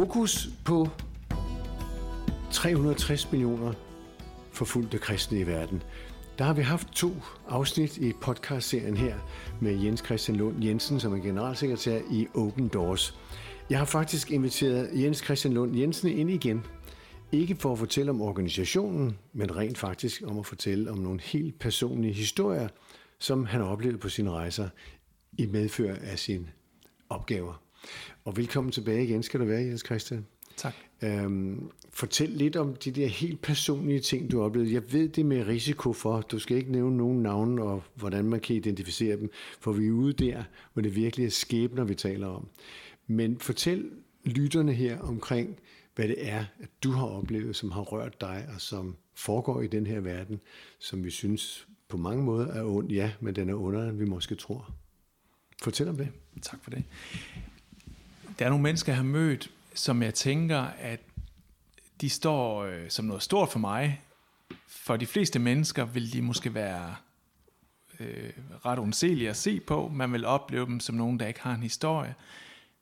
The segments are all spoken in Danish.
Fokus på 360 millioner forfulgte kristne i verden. Der har vi haft to afsnit i podcastserien her med Jens Christian Lund Jensen, som er generalsekretær i Open Doors. Jeg har faktisk inviteret Jens Christian Lund Jensen ind igen. Ikke for at fortælle om organisationen, men rent faktisk om at fortælle om nogle helt personlige historier, som han oplevede på sine rejser i medfør af sine opgaver. Og velkommen tilbage igen skal du være, Jens Christian. Tak. Øhm, fortæl lidt om de der helt personlige ting, du har oplevet. Jeg ved det med risiko for, du skal ikke nævne nogen navne og hvordan man kan identificere dem, for vi er ude der, hvor det virkelig er skæbner, vi taler om. Men fortæl lytterne her omkring, hvad det er, at du har oplevet, som har rørt dig, og som foregår i den her verden, som vi synes på mange måder er ond, ja, men den er under, end vi måske tror. Fortæl om det. Tak for det. Der er nogle mennesker, jeg har mødt, som jeg tænker, at de står øh, som noget stort for mig. For de fleste mennesker vil de måske være øh, ret ondselige at se på. Man vil opleve dem som nogen, der ikke har en historie.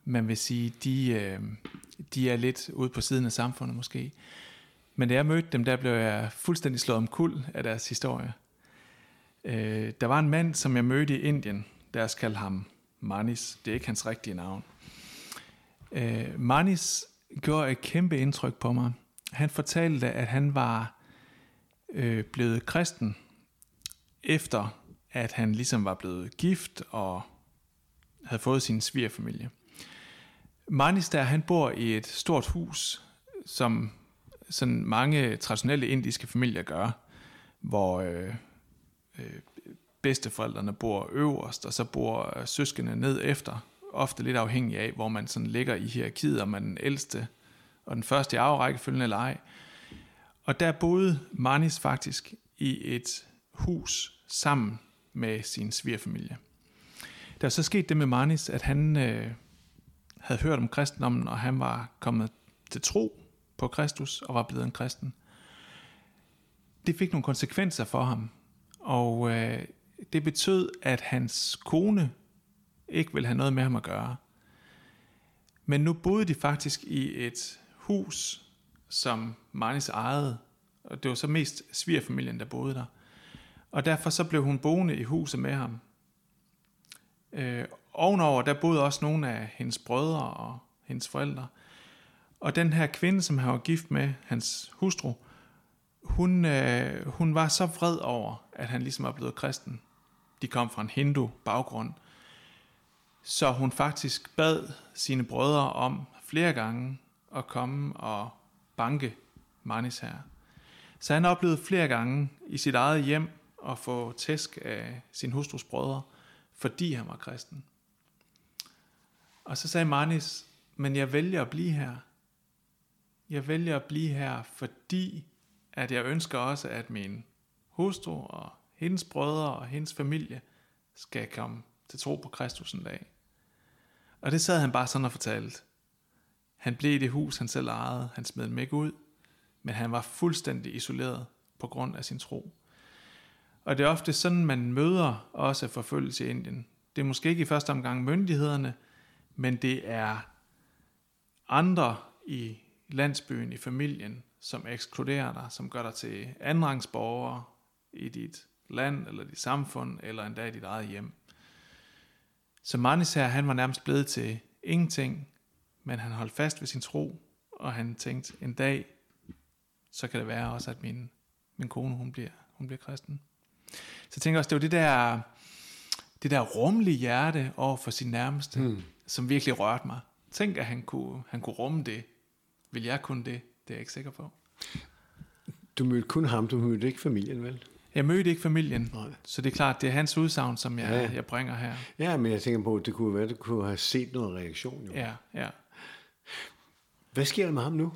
Man vil sige, de, øh, de er lidt ude på siden af samfundet måske. Men da jeg mødte dem, der blev jeg fuldstændig slået om kul af deres historie. Øh, der var en mand, som jeg mødte i Indien. Deres kaldte ham Manis. Det er ikke hans rigtige navn. Øh, Manis gjorde et kæmpe indtryk på mig. Han fortalte, at han var øh, blevet kristen, efter at han ligesom var blevet gift og havde fået sin svigerfamilie. Manis der, han bor i et stort hus, som sådan mange traditionelle indiske familier gør, hvor øh, øh, bedsteforældrene bor øverst, og så bor øh, søskende ned efter, ofte lidt afhængig af, hvor man sådan ligger i hierarkiet, om man er den ældste og den første i arverækkefølgen eller ej. Og der boede Manis faktisk i et hus sammen med sin svigerfamilie. Der er så sket det med Manis, at han øh, havde hørt om kristendommen, og han var kommet til tro på Kristus og var blevet en kristen. Det fik nogle konsekvenser for ham, og øh, det betød, at hans kone ikke ville have noget med ham at gøre. Men nu boede de faktisk i et hus, som Marnis ejede, og det var så mest svigerfamilien, der boede der. Og derfor så blev hun boende i huset med ham. Øh, ovenover, der boede også nogle af hendes brødre og hendes forældre. Og den her kvinde, som han var gift med, hans hustru, hun, øh, hun var så vred over, at han ligesom var blevet kristen. De kom fra en hindu baggrund. Så hun faktisk bad sine brødre om flere gange at komme og banke Manis her. Så han oplevede flere gange i sit eget hjem at få tæsk af sin hustrus brødre, fordi han var kristen. Og så sagde Manis, men jeg vælger at blive her. Jeg vælger at blive her, fordi at jeg ønsker også, at min hustru og hendes brødre og hendes familie skal komme til tro på Kristus en dag. Og det sad han bare sådan og fortalte. Han blev i det hus, han selv ejede. Han smed dem ikke ud, men han var fuldstændig isoleret på grund af sin tro. Og det er ofte sådan, man møder også forfølgelse i Indien. Det er måske ikke i første omgang myndighederne, men det er andre i landsbyen, i familien, som ekskluderer dig, som gør dig til andenrangsborger i dit land, eller dit samfund, eller endda i dit eget hjem. Så Manis her, han var nærmest blevet til ingenting, men han holdt fast ved sin tro, og han tænkte, en dag, så kan det være også, at min, min kone, hun bliver, hun bliver kristen. Så jeg tænker også, det var det der, det der rumlige hjerte over for sin nærmeste, mm. som virkelig rørte mig. Tænk, at han kunne, han kunne rumme det. Vil jeg kunne det? Det er jeg ikke sikker på. Du mødte kun ham, du mødte ikke familien, vel? Jeg mødte ikke familien, Nej. så det er klart, det er hans udsagn, som jeg, ja. jeg bringer her. Ja, men jeg tænker på, at det kunne være, at du kunne have set noget reaktion. Jo. Ja, ja. Hvad sker der med ham nu?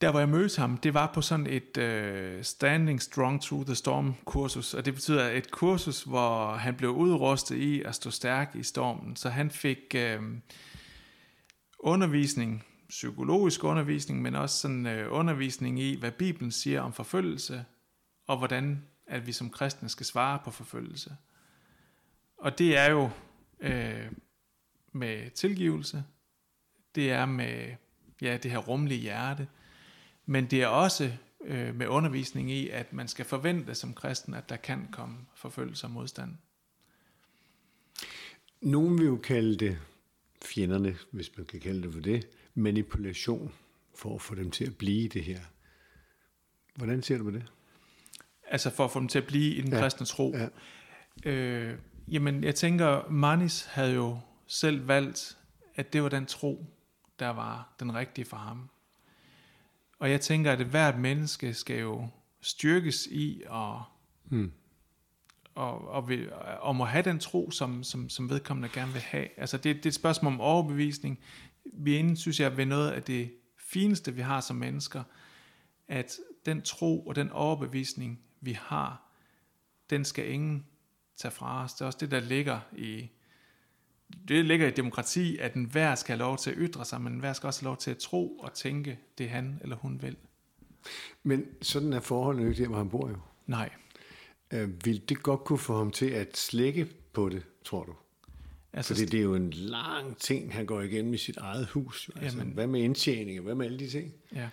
Der hvor jeg mødte ham, det var på sådan et uh, Standing Strong Through the Storm kursus, og det betyder et kursus, hvor han blev udrustet i at stå stærk i stormen, så han fik uh, undervisning, psykologisk undervisning, men også sådan uh, undervisning i, hvad Bibelen siger om forfølgelse, og hvordan at vi som kristne skal svare på forfølgelse. Og det er jo øh, med tilgivelse, det er med ja, det her rummelige hjerte, men det er også øh, med undervisning i, at man skal forvente som kristen, at der kan komme forfølgelse og modstand. Nogen vil jo kalde det fjenderne, hvis man kan kalde det for det, manipulation for at få dem til at blive det her. Hvordan ser du på det? Altså for at få dem til at blive i den ja. kristne tro. Ja. Øh, jamen, jeg tænker, Manis havde jo selv valgt, at det var den tro, der var den rigtige for ham. Og jeg tænker, at hvert menneske skal jo styrkes i at, hmm. og, og, vil, og må have den tro, som, som, som vedkommende gerne vil have. Altså det, det er et spørgsmål om overbevisning. Vi er inde, synes jeg, ved noget af det fineste, vi har som mennesker, at den tro og den overbevisning, vi har, den skal ingen tage fra os. Det er også det, der ligger i det ligger i demokrati, at enhver skal have lov til at ytre sig, men enhver skal også have lov til at tro og tænke det han eller hun vil. Men sådan er forholdet ikke der, hvor han bor jo. Nej. Øh, vil det godt kunne få ham til at slække på det, tror du? Altså, Fordi det er jo en lang ting, han går igennem i sit eget hus. Altså, jamen, hvad med indtjening, hvad med alle de ting? Ja.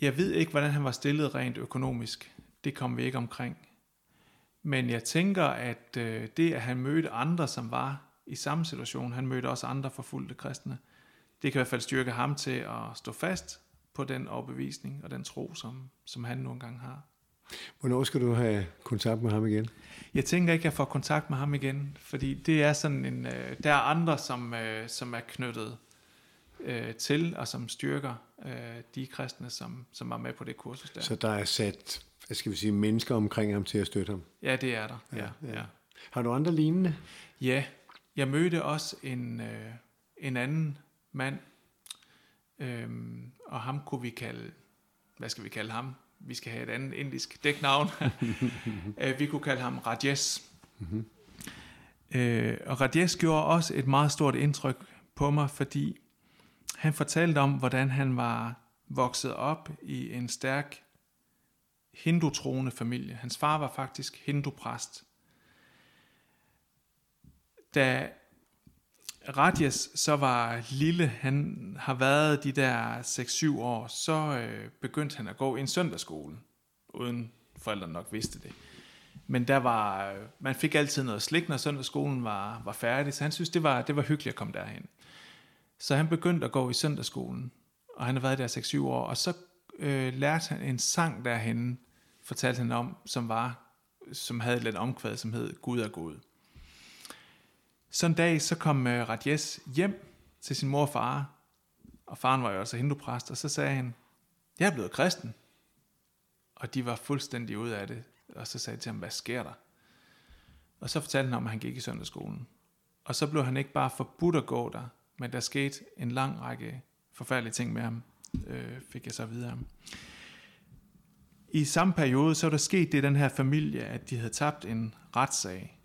Jeg ved ikke, hvordan han var stillet rent økonomisk. Det kom vi ikke omkring. Men jeg tænker, at øh, det, at han mødte andre, som var i samme situation, han mødte også andre forfulgte kristne, det kan i hvert fald styrke ham til at stå fast på den overbevisning og den tro, som, som han nogle gange har. Hvornår skal du have kontakt med ham igen? Jeg tænker ikke, at jeg får kontakt med ham igen, fordi det er sådan en, øh, der er andre, som, øh, som er knyttet øh, til og som styrker øh, de kristne, som, som var med på det kursus der. Så der er sat hvad skal vi sige, mennesker omkring ham til at støtte ham. Ja, det er der. Ja, ja. ja. Har du andre lignende? Ja, jeg mødte også en, øh, en anden mand, øhm, og ham kunne vi kalde, hvad skal vi kalde ham? Vi skal have et andet indisk dæknavn. Øh, vi kunne kalde ham Rajesh. Mm-hmm. Øh, og Rajesh gjorde også et meget stort indtryk på mig, fordi han fortalte om, hvordan han var vokset op i en stærk hindutroende familie. Hans far var faktisk hindupræst. Da Radjes så var lille, han har været de der 6-7 år, så øh, begyndte han at gå i en søndagsskole, uden forældrene nok vidste det. Men der var, øh, man fik altid noget slik, når søndagsskolen var, var færdig, så han synes, det var, det var hyggeligt at komme derhen. Så han begyndte at gå i søndagsskolen, og han har været der 6-7 år, og så øh, lærte han en sang derhen, fortalte han om, som var, som havde et lidt omkvæd, som hed Gud er god. Så en dag, så kom øh, Rajesh hjem til sin mor og far, og faren var jo også hindupræst, og så sagde han, jeg er blevet kristen. Og de var fuldstændig ud af det, og så sagde de til ham, hvad sker der? Og så fortalte han om, at han gik i søndagsskolen. Og så blev han ikke bare forbudt at gå der, men der skete en lang række forfærdelige ting med ham, øh, fik jeg så videre. I samme periode, så er der sket det i den her familie, at de havde tabt en retssag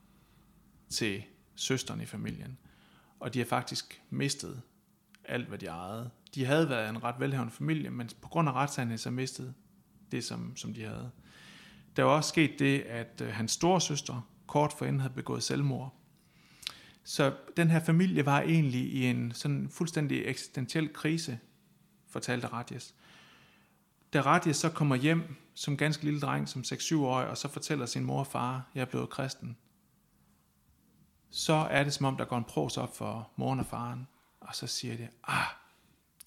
til søsteren i familien. Og de har faktisk mistet alt, hvad de ejede. De havde været en ret velhavende familie, men på grund af retssagen havde de så mistet det, som, som de havde. Der var også sket det, at øh, hans storesøster kort forinden havde begået selvmord. Så den her familie var egentlig i en sådan fuldstændig eksistentiel krise, fortalte Radjes. Da Radjes så kommer hjem som ganske lille dreng, som 6-7 år, og så fortæller sin mor og far, jeg er blevet kristen, så er det som om, der går en pros op for moren og faren, og så siger de, ah,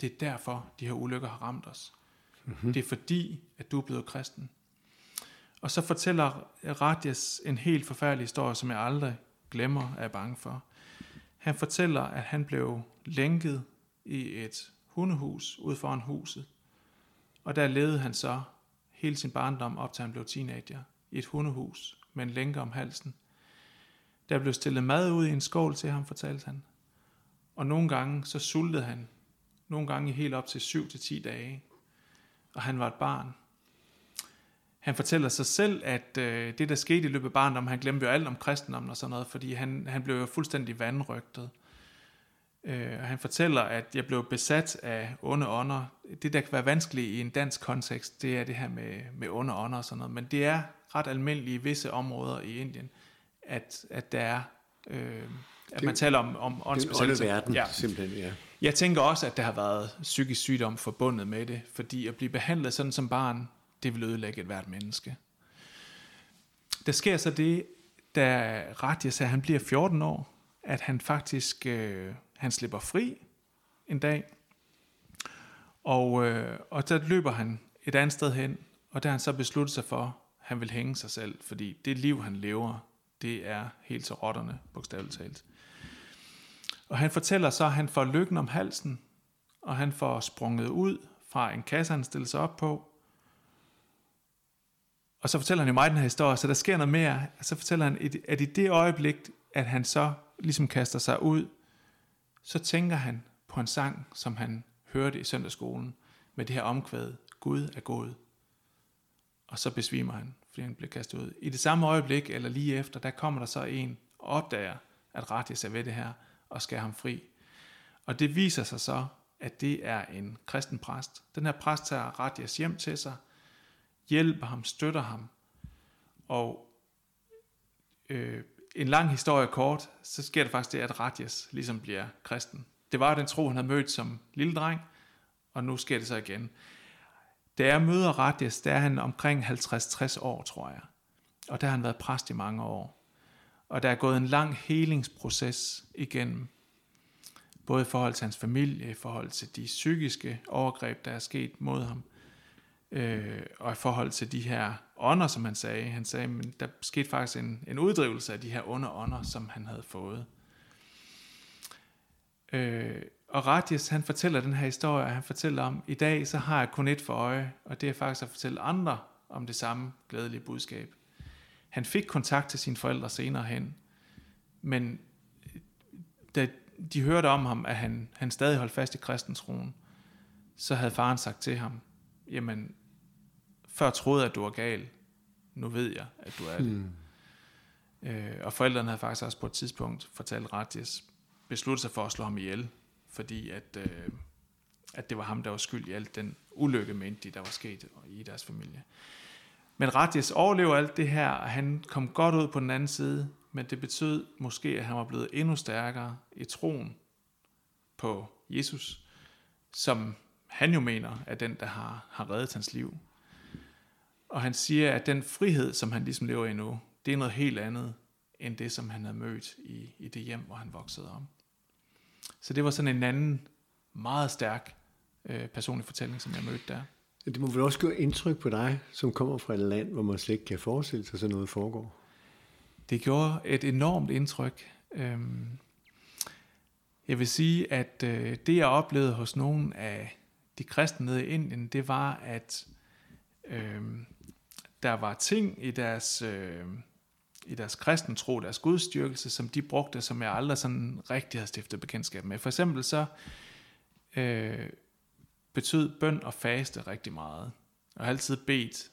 det er derfor, de her ulykker har ramt os. Mm-hmm. Det er fordi, at du er blevet kristen. Og så fortæller Radjes en helt forfærdelig historie, som jeg aldrig glemmer, er jeg bange for. Han fortæller, at han blev lænket i et hundehus ud foran huset. Og der levede han så hele sin barndom op til han blev teenager i et hundehus med en lænke om halsen. Der blev stillet mad ud i en skål til ham, fortalte han. Og nogle gange så sultede han. Nogle gange helt op til 7-10 dage. Og han var et barn. Han fortæller sig selv, at øh, det, der skete i løbet af barndommen, han glemte jo alt om kristendommen og sådan noget, fordi han, han blev jo fuldstændig vandrygtet. Øh, han fortæller, at jeg blev besat af onde ånder. Det, der kan være vanskeligt i en dansk kontekst, det er det her med, med onde ånder og sådan noget. Men det er ret almindeligt i visse områder i Indien, at, at der er øh, at man taler om, om åndsbesættelse. verden, ja. simpelthen, ja. Jeg tænker også, at der har været psykisk sygdom forbundet med det, fordi at blive behandlet sådan som barn, det vil ødelægge et hvert menneske. Der sker så det, da Ratjes, at han bliver 14 år, at han faktisk øh, han slipper fri en dag, og, øh, og der løber han et andet sted hen, og der har han så besluttet sig for, at han vil hænge sig selv, fordi det liv, han lever, det er helt til rotterne, bogstaveligt talt. Og han fortæller så, at han får lykken om halsen, og han får sprunget ud fra en kasse, han stiller sig op på. Og så fortæller han jo mig den her historie, så der sker noget mere. Så fortæller han, at i det øjeblik, at han så ligesom kaster sig ud, så tænker han på en sang, som han hørte i søndagsskolen, med det her omkvæd, Gud er god. Og så besvimer han, fordi han bliver kastet ud. I det samme øjeblik, eller lige efter, der kommer der så en og opdager, at Ratjes er ved det her, og skal ham fri. Og det viser sig så, at det er en kristen præst. Den her præst tager Ratjes hjem til sig, hjælper ham, støtter ham, og øh, en lang historie kort, så sker der faktisk det, at Radjes ligesom bliver kristen. Det var den tro, han havde mødt som lille dreng, og nu sker det så igen. Da jeg møder Radjes, der er han omkring 50-60 år, tror jeg. Og der har han været præst i mange år. Og der er gået en lang helingsproces igennem. Både i forhold til hans familie, i forhold til de psykiske overgreb, der er sket mod ham, øh, og i forhold til de her ånder, som han sagde. Han sagde, men der skete faktisk en, en uddrivelse af de her onde ånder, som han havde fået. Øh, og Radius, han fortæller den her historie, han fortæller om, i dag så har jeg kun et for øje, og det er faktisk at fortælle andre om det samme glædelige budskab. Han fik kontakt til sine forældre senere hen, men øh, da de hørte om ham, at han, han stadig holdt fast i kristenstroen, så havde faren sagt til ham, jamen, før troede jeg, at du var gal, nu ved jeg, at du er det. Hmm. Øh, og forældrene havde faktisk også på et tidspunkt fortalt Ratjes, besluttet sig for at slå ham ihjel, fordi at, øh, at det var ham, der var skyld i alt den ulykke, mente de, der var sket i deres familie. Men Ratjes overlever alt det her, og han kom godt ud på den anden side, men det betød måske, at han var blevet endnu stærkere i troen på Jesus, som han jo mener er den, der har, har reddet hans liv. Og han siger, at den frihed, som han ligesom lever i nu, det er noget helt andet, end det, som han havde mødt i, i det hjem, hvor han voksede om. Så det var sådan en anden, meget stærk øh, personlig fortælling, som jeg mødte der. Det må vel også gøre indtryk på dig, som kommer fra et land, hvor man slet ikke kan forestille sig, at sådan noget foregår. Det gjorde et enormt indtryk. Øhm, Jeg vil sige, at øh, det jeg oplevede hos nogle af de kristne nede i Indien, det var, at øh, der var ting i deres, øh, i deres kristentro, deres gudstyrkelse, som de brugte, som jeg aldrig sådan rigtig havde stiftet bekendtskab med. For eksempel så øh, betød bøn og faste rigtig meget. Og har altid bedt.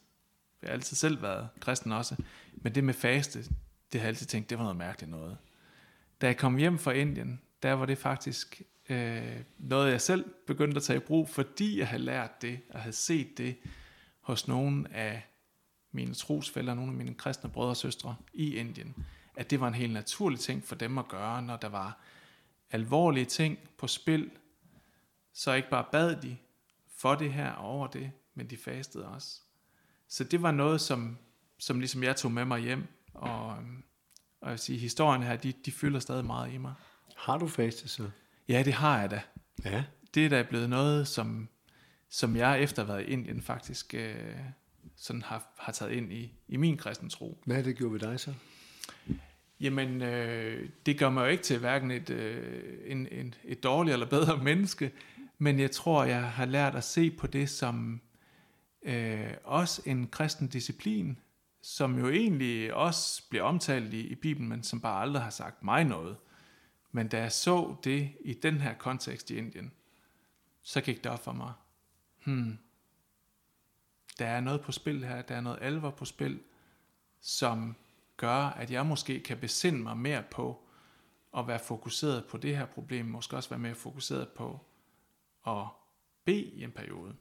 Jeg har altid selv været kristen også. Men det med faste, det har jeg altid tænkt, det var noget mærkeligt noget. Da jeg kom hjem fra Indien, der var det faktisk øh, noget, jeg selv begyndte at tage i brug, fordi jeg havde lært det, og havde set det hos nogle af mine trosfælder, nogle af mine kristne brødre og søstre i Indien, at det var en helt naturlig ting for dem at gøre, når der var alvorlige ting på spil, så ikke bare bad de for det her og over det, men de fastede også. Så det var noget, som, som ligesom jeg tog med mig hjem, og, og jeg vil sige, historien her, de, de fylder stadig meget i mig. Har du fastet så? Ja, det har jeg da. Ja. Det er da blevet noget, som, som jeg efter at have været i Indien faktisk øh, sådan har, har taget ind i, i min kristen tro. Hvad har det gjort ved dig så? Jamen, øh, det gør mig jo ikke til hverken et, øh, en, en, et dårligt eller bedre menneske, men jeg tror, jeg har lært at se på det som øh, også en kristen disciplin, som jo egentlig også bliver omtalt i, i Bibelen, men som bare aldrig har sagt mig noget. Men da jeg så det i den her kontekst i Indien, så gik det op for mig. Hmm, der er noget på spil her, der er noget alvor på spil, som gør, at jeg måske kan besinde mig mere på at være fokuseret på det her problem, måske også være mere fokuseret på at bede i en periode.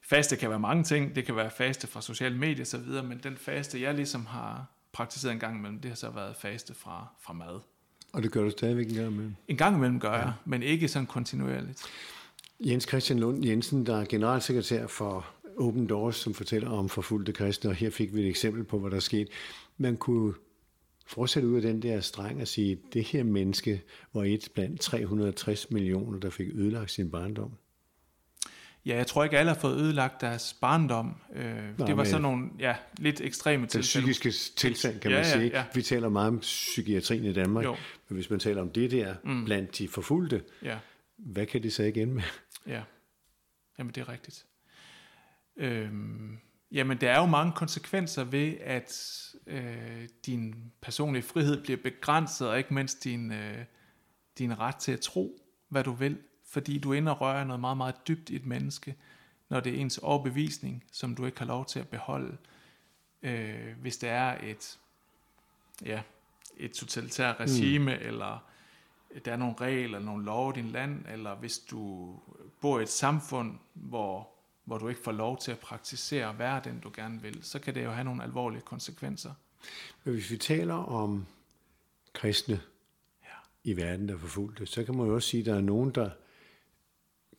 Faste kan være mange ting, det kan være faste fra sociale medier og så videre, men den faste, jeg ligesom har praktiseret en gang imellem, det har så været faste fra, fra mad. Og det gør du stadigvæk en gang imellem? En gang imellem gør jeg, men ikke sådan kontinuerligt. Jens Christian Lund Jensen, der er generalsekretær for Open Doors, som fortæller om forfulgte kristne, og her fik vi et eksempel på, hvad der er sket. Man kunne fortsætte ud af den der streng og sige, at det her menneske var et blandt 360 millioner, der fik ødelagt sin barndom. Ja, jeg tror ikke, alle har fået ødelagt deres barndom. Øh, Nå, det var sådan nogle ja, lidt ekstreme tilfælde. Den psykiske tilstand, kan ja, man sige. Ja, ja. Vi taler meget om psykiatrien i Danmark, jo. men hvis man taler om det der mm. blandt de forfulgte, ja. hvad kan det så igen med? Ja, jamen det er rigtigt. Øhm, jamen der er jo mange konsekvenser ved, at øh, din personlige frihed bliver begrænset, og ikke mindst din, øh, din ret til at tro, hvad du vil fordi du ender og rører noget meget, meget dybt i et menneske, når det er ens overbevisning, som du ikke har lov til at beholde. Øh, hvis det er et, ja, et totalitært regime, mm. eller der er nogle regler, nogle love i din land, eller hvis du bor i et samfund, hvor, hvor du ikke får lov til at praktisere og være den, du gerne vil, så kan det jo have nogle alvorlige konsekvenser. Men hvis vi taler om kristne ja. i verden, der er forfulgte, så kan man jo også sige, at der er nogen, der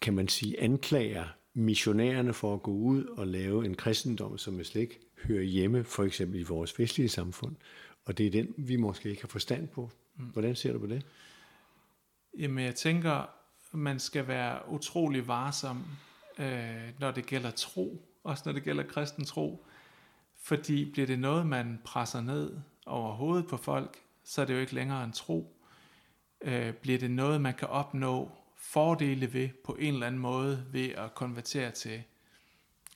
kan man sige, anklager missionærerne for at gå ud og lave en kristendom, som slet ikke hører hjemme, for eksempel i vores vestlige samfund. Og det er den, vi måske ikke har forstand på. Mm. Hvordan ser du på det? Jamen, jeg tænker, man skal være utrolig varsom, øh, når det gælder tro, også når det gælder kristen tro. Fordi bliver det noget, man presser ned over hovedet på folk, så er det jo ikke længere en tro. Øh, bliver det noget, man kan opnå fordele ved på en eller anden måde ved at konvertere til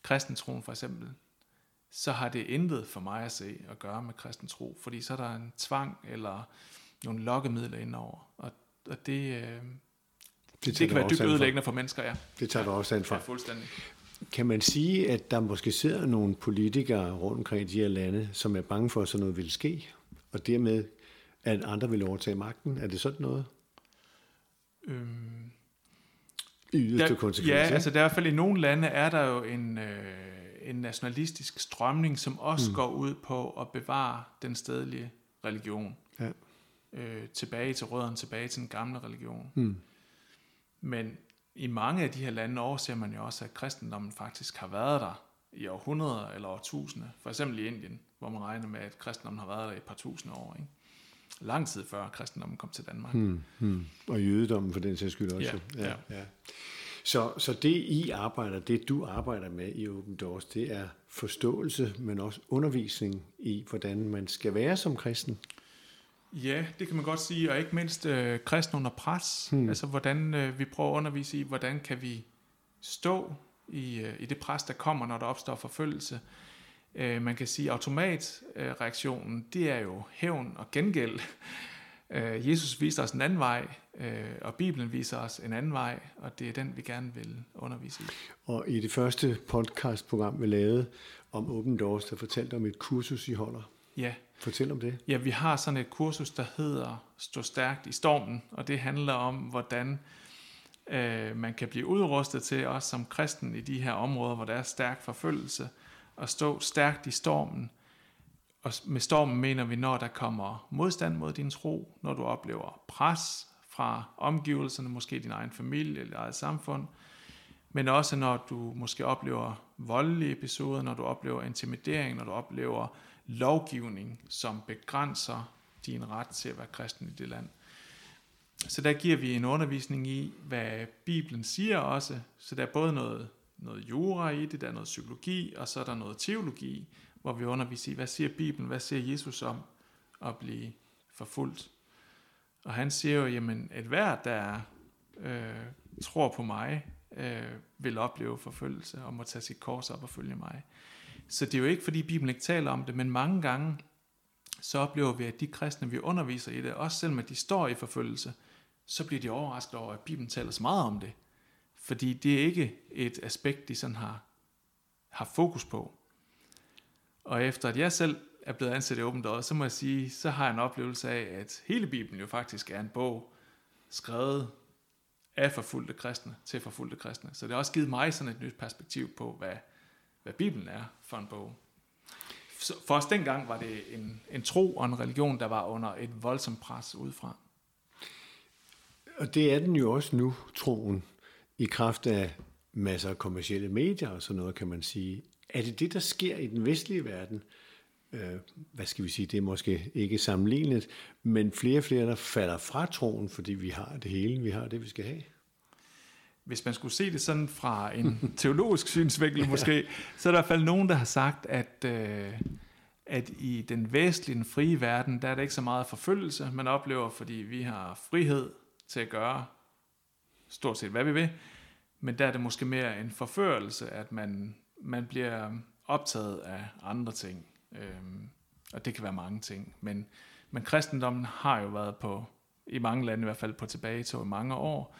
kristentroen for eksempel, så har det intet for mig at se at gøre med kristen tro, fordi så er der en tvang eller nogle lokkemidler indover, og, og det, øh, det, det kan være dybt ødelæggende for mennesker, ja. Det tager du også an for. Ja, fuldstændig. Kan man sige, at der måske sidder nogle politikere rundt omkring i de her lande, som er bange for, at sådan noget vil ske, og dermed, at andre vil overtage magten? Er det sådan noget? Øhm, yderste konsekvens. Ja, altså der er i hvert fald i nogle lande er der jo en, øh, en nationalistisk strømning, som også mm. går ud på at bevare den stedlige religion. Ja. Øh, tilbage til rødderne, tilbage til den gamle religion. Mm. Men i mange af de her lande overser man jo også, at kristendommen faktisk har været der i århundreder eller årtusinder. For eksempel i Indien, hvor man regner med, at kristendommen har været der i et par tusind år. Ikke? Lang tid før kristendommen kom til Danmark. Hmm, hmm. Og jødedommen for den sags skyld også. Ja, ja. Ja. Så, så det I arbejder, det du arbejder med i Open Doors, det er forståelse, men også undervisning i, hvordan man skal være som kristen. Ja, det kan man godt sige, og ikke mindst øh, kristen under pres. Hmm. Altså hvordan øh, vi prøver at undervise i, hvordan kan vi stå i, øh, i det pres, der kommer, når der opstår forfølgelse. Øh, man kan sige, automatreaktionen, det er jo hævn og gengæld. Øh, Jesus viser os en anden vej, øh, og Bibelen viser os en anden vej, og det er den, vi gerne vil undervise i. Og i det første podcastprogram, vi lavede om Open Doors, der fortalte om et kursus, I holder. Ja. Fortæl om det. Ja, vi har sådan et kursus, der hedder Stå stærkt i stormen, og det handler om, hvordan øh, man kan blive udrustet til, også som kristen i de her områder, hvor der er stærk forfølgelse, at stå stærkt i stormen. Og med stormen mener vi, når der kommer modstand mod din tro, når du oplever pres fra omgivelserne, måske din egen familie eller eget samfund, men også når du måske oplever voldelige episoder, når du oplever intimidering, når du oplever lovgivning, som begrænser din ret til at være kristen i det land. Så der giver vi en undervisning i, hvad Bibelen siger også. Så der er både noget noget jura i det, der er noget psykologi, og så er der noget teologi, hvor vi underviser i, hvad siger Bibelen, hvad siger Jesus om at blive forfulgt. Og han siger jo, jamen et hver, der øh, tror på mig, øh, vil opleve forfølgelse og må tage sit kors op og følge mig. Så det er jo ikke, fordi Bibelen ikke taler om det, men mange gange, så oplever vi, at de kristne, vi underviser i det, også selvom de står i forfølgelse, så bliver de overrasket over, at Bibelen taler så meget om det. Fordi det er ikke et aspekt, de sådan har, har fokus på. Og efter at jeg selv er blevet ansat i Open Doors, så må jeg sige, så har jeg en oplevelse af, at hele Bibelen jo faktisk er en bog, skrevet af forfulgte kristne til forfulgte kristne. Så det har også givet mig sådan et nyt perspektiv på, hvad, hvad Bibelen er for en bog. For os dengang var det en, en tro og en religion, der var under et voldsomt pres udefra. Og det er den jo også nu, troen, i kraft af masser af kommersielle medier og sådan noget, kan man sige. Er det det, der sker i den vestlige verden? Øh, hvad skal vi sige, det er måske ikke sammenlignet, men flere og flere, der falder fra troen, fordi vi har det hele, vi har det, vi skal have. Hvis man skulle se det sådan fra en teologisk synsvinkel måske, så er der i hvert fald nogen, der har sagt, at, øh, at i den vestlige, den frie verden, der er der ikke så meget forfølgelse, man oplever, fordi vi har frihed til at gøre stort set, hvad vi vil. Men der er det måske mere en forførelse, at man, man bliver optaget af andre ting. Øhm, og det kan være mange ting. Men, men kristendommen har jo været på, i mange lande i hvert fald, på tilbagetog i mange år.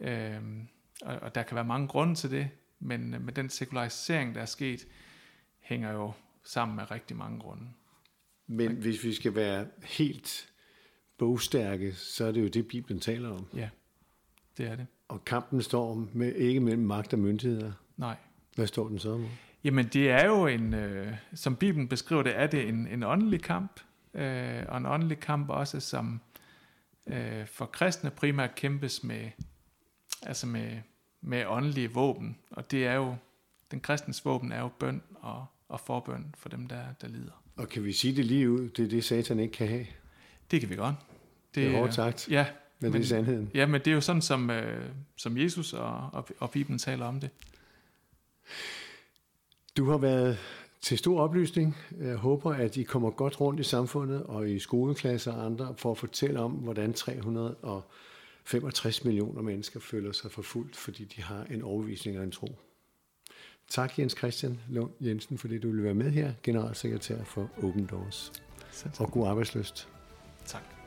Øhm, og, og der kan være mange grunde til det, men med den sekularisering, der er sket, hænger jo sammen med rigtig mange grunde. Men hvis vi skal være helt bogstærke, så er det jo det, Bibelen taler om. Ja, det er det. Og kampen står med, ikke mellem magt og myndigheder. Nej. Hvad står den så om? Jamen det er jo en, øh, som Bibelen beskriver det, er det en, en åndelig kamp, øh, og en åndelig kamp også, som øh, for kristne primært kæmpes med, altså med, med åndelige våben, og det er jo, den kristens våben er jo bøn og, og forbøn for dem, der, der lider. Og kan vi sige det lige ud, det er det, satan ikke kan have? Det kan vi godt. Det, det er hårdt sagt, ja, men, men det er sandheden. Ja, men det er jo sådan, som, øh, som Jesus og, og, og Bibelen taler om det. Du har været til stor oplysning. Jeg håber, at I kommer godt rundt i samfundet og i skoleklasser og andre for at fortælle om, hvordan 365 millioner mennesker føler sig forfulgt, fordi de har en overvisning og en tro. Tak Jens Christian Lund Jensen, fordi du ville være med her, generalsekretær for Open Doors. Og god arbejdsløst. Tak.